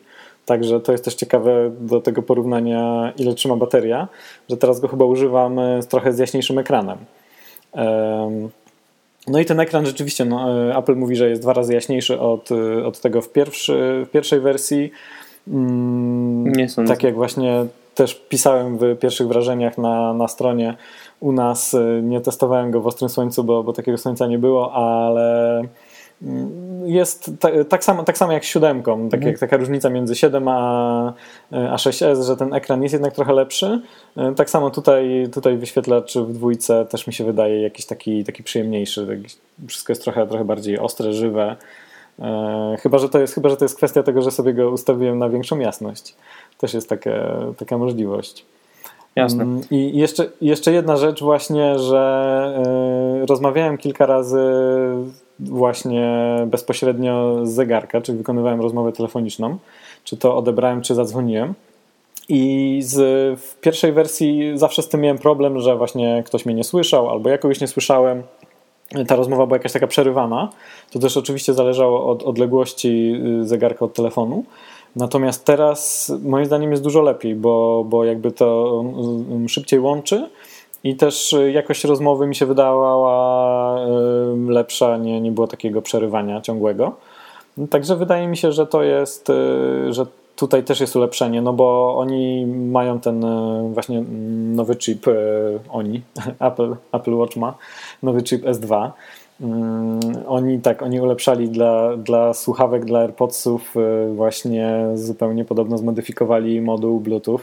Także to jest też ciekawe do tego porównania, ile trzyma bateria, że teraz go chyba używam z trochę z jaśniejszym ekranem. No i ten ekran rzeczywiście, no, e, Apple mówi, że jest dwa razy jaśniejszy od, e, od tego w, pierwszy, w pierwszej wersji. Mm, Nie sądzę. Tak jak właśnie też pisałem w pierwszych wrażeniach na, na stronie u nas, e, nie testowałem go w ostrym słońcu, bo, bo takiego słońca nie było, ale jest tak samo, tak samo jak z siódemką, tak mhm. jak taka różnica między 7 a, a 6S, że ten ekran jest jednak trochę lepszy. Tak samo tutaj, tutaj wyświetlacz w dwójce też mi się wydaje jakiś taki, taki przyjemniejszy. Wszystko jest trochę, trochę bardziej ostre, żywe. E, chyba że, to jest, chyba, że to jest kwestia tego, że sobie go ustawiłem na większą jasność. Też jest taka, taka możliwość. Jasne. Mm, I jeszcze, jeszcze jedna rzecz właśnie, że e, rozmawiałem kilka razy właśnie bezpośrednio z zegarka, czyli wykonywałem rozmowę telefoniczną, czy to odebrałem, czy zadzwoniłem. I z, w pierwszej wersji zawsze z tym miałem problem, że właśnie ktoś mnie nie słyszał, albo ja kogoś nie słyszałem. Ta rozmowa była jakaś taka przerywana. To też oczywiście zależało od odległości y, zegarka od telefonu. Natomiast teraz moim zdaniem jest dużo lepiej, bo, bo jakby to szybciej łączy i też jakość rozmowy mi się wydawała lepsza, nie, nie było takiego przerywania ciągłego. Także wydaje mi się, że to jest, że tutaj też jest ulepszenie, no bo oni mają ten właśnie nowy chip, oni, Apple, Apple Watch ma nowy chip S2 Mm, oni tak, oni ulepszali dla, dla słuchawek, dla AirPodsów y, właśnie zupełnie podobno zmodyfikowali moduł Bluetooth,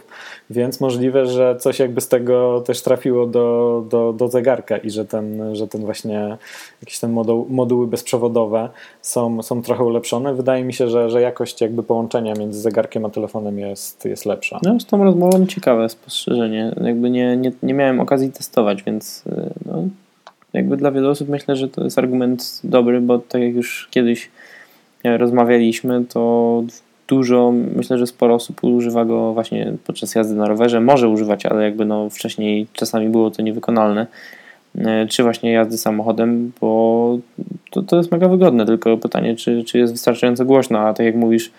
więc możliwe, że coś jakby z tego też trafiło do, do, do zegarka i że ten, że ten właśnie jakieś ten moduł, moduły bezprzewodowe są, są trochę ulepszone. Wydaje mi się, że, że jakość jakby połączenia między zegarkiem a telefonem jest, jest lepsza. No z tą rozmową ciekawe spostrzeżenie. Jakby nie, nie, nie miałem okazji testować, więc y, no, jakby dla wielu osób myślę, że to jest argument dobry, bo tak jak już kiedyś e, rozmawialiśmy, to dużo, myślę, że sporo osób używa go właśnie podczas jazdy na rowerze. Może używać, ale jakby no wcześniej czasami było to niewykonalne. E, czy właśnie jazdy samochodem, bo to, to jest mega wygodne, tylko pytanie, czy, czy jest wystarczająco głośno, a tak jak mówisz,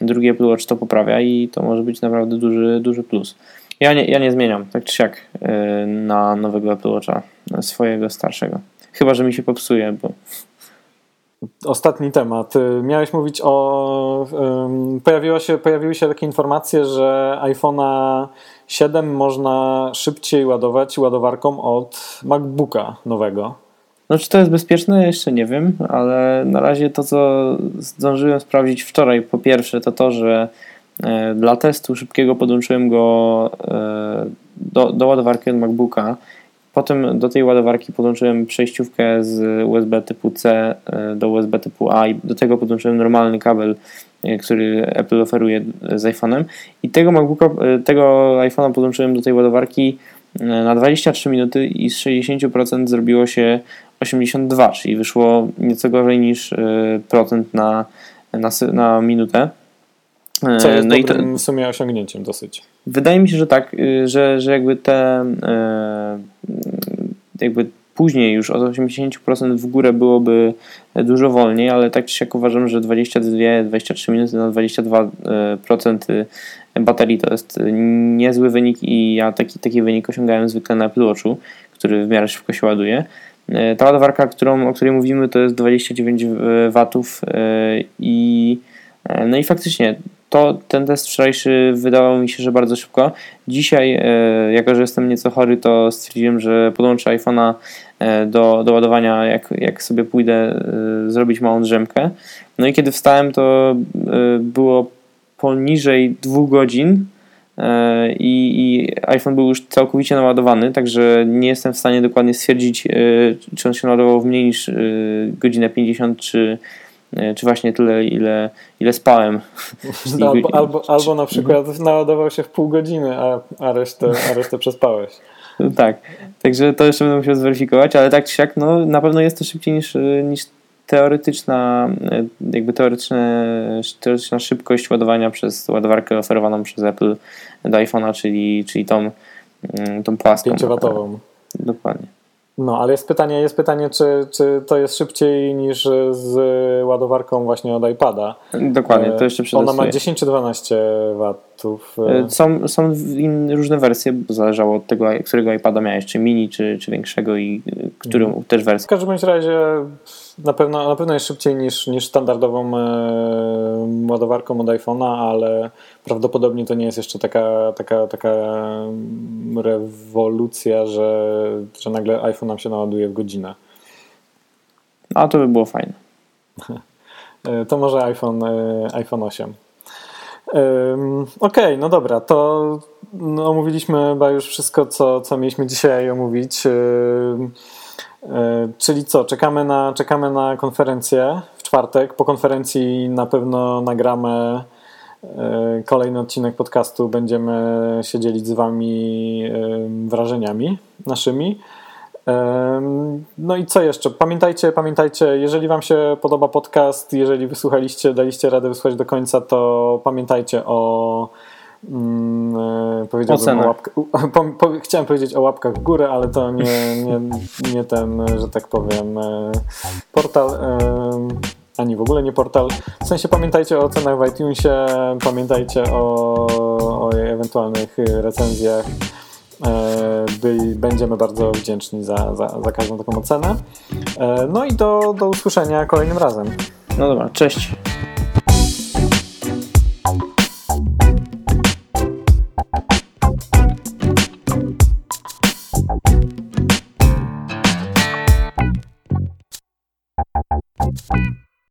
drugi Apple Watch to poprawia i to może być naprawdę duży, duży plus. Ja nie, ja nie zmieniam, tak czy siak, e, na nowego Apple Watcha, swojego starszego. Chyba, że mi się popsuje, bo... Ostatni temat. Miałeś mówić o. Um, pojawiło się, pojawiły się takie informacje, że iPhone'a 7 można szybciej ładować ładowarką od MacBooka nowego. No, czy to jest bezpieczne? Jeszcze nie wiem, ale na razie to, co zdążyłem sprawdzić wczoraj, po pierwsze, to to, że E, dla testu szybkiego podłączyłem go e, do, do ładowarki od MacBooka. Potem do tej ładowarki podłączyłem przejściówkę z USB typu C e, do USB typu A i do tego podłączyłem normalny kabel, który Apple oferuje z iPhone'em. I tego MacBooka, tego iPhone'a podłączyłem do tej ładowarki na 23 minuty i z 60% zrobiło się 82, czyli wyszło nieco gorzej niż procent na, na, na minutę. Co jest no dobrym i to, w sumie osiągnięciem dosyć. Wydaje mi się, że tak, y, że, że jakby te e, jakby później już od 80% w górę byłoby dużo wolniej, ale tak czy siak uważam, że 22-23 minuty na 22% baterii to jest niezły wynik i ja taki, taki wynik osiągałem zwykle na Apple Watchu, który w miarę szybko się ładuje. Ta ładowarka, którą, o której mówimy, to jest 29 W i no i faktycznie to ten test wczorajszy wydawał mi się, że bardzo szybko. Dzisiaj, e, jako że jestem nieco chory, to stwierdziłem, że podłączę iPhone'a e, do, do ładowania, jak, jak sobie pójdę e, zrobić małą drzemkę. No i kiedy wstałem, to było poniżej dwóch godzin i, i, iPhone był już całkowicie naładowany, także nie jestem w stanie dokładnie stwierdzić, czy on się naładował w mniej niż godzinę 50 czy czy właśnie tyle, ile, ile spałem. albo, albo, albo na przykład naładował się w pół godziny, a, a, resztę, a resztę przespałeś. tak, także to jeszcze będę musiał zweryfikować, ale tak czy siak, no, na pewno jest to szybciej niż, niż teoretyczna, e, jakby teoretyczne, teoretyczna szybkość ładowania przez ładowarkę oferowaną przez Apple do iPhone'a, czyli, czyli tą, mm, tą płaską. 5-watową. Dokładnie. No, ale jest pytanie, jest pytanie czy, czy to jest szybciej niż z ładowarką właśnie od iPada. Dokładnie, to jeszcze przetestuję. Ona ma 10 czy 12 watów? E, są, są różne wersje, zależało od tego, którego iPada miałeś, czy mini, czy, czy większego i e, którą mhm. też wersję. W każdym razie na pewno, na pewno jest szybciej niż, niż standardową e, ładowarką od iPhone'a, ale prawdopodobnie to nie jest jeszcze taka, taka, taka rewolucja, że, że nagle iPhone nam się naładuje w godzinę. A to by było fajne. E, to może iPhone, e, iPhone 8. Okej, okay, no dobra, to no, omówiliśmy chyba już wszystko, co, co mieliśmy dzisiaj omówić. E, czyli co, czekamy na, czekamy na konferencję w czwartek. Po konferencji na pewno nagramy e, kolejny odcinek podcastu. Będziemy się dzielić z Wami wrażeniami naszymi. No i co jeszcze? Pamiętajcie, pamiętajcie, jeżeli Wam się podoba podcast, jeżeli wysłuchaliście, daliście radę wysłuchać do końca, to pamiętajcie o Mm, e, powiedziałbym o łapkę, po, po, chciałem powiedzieć o łapkach w górę, ale to nie, nie, nie ten, że tak powiem, e, portal, ani w ogóle nie portal. W sensie pamiętajcie o ocenach w iTunesie, pamiętajcie o, o ewentualnych recenzjach By, będziemy bardzo wdzięczni za, za, za każdą taką ocenę. No i do, do usłyszenia kolejnym razem. No dobra, cześć.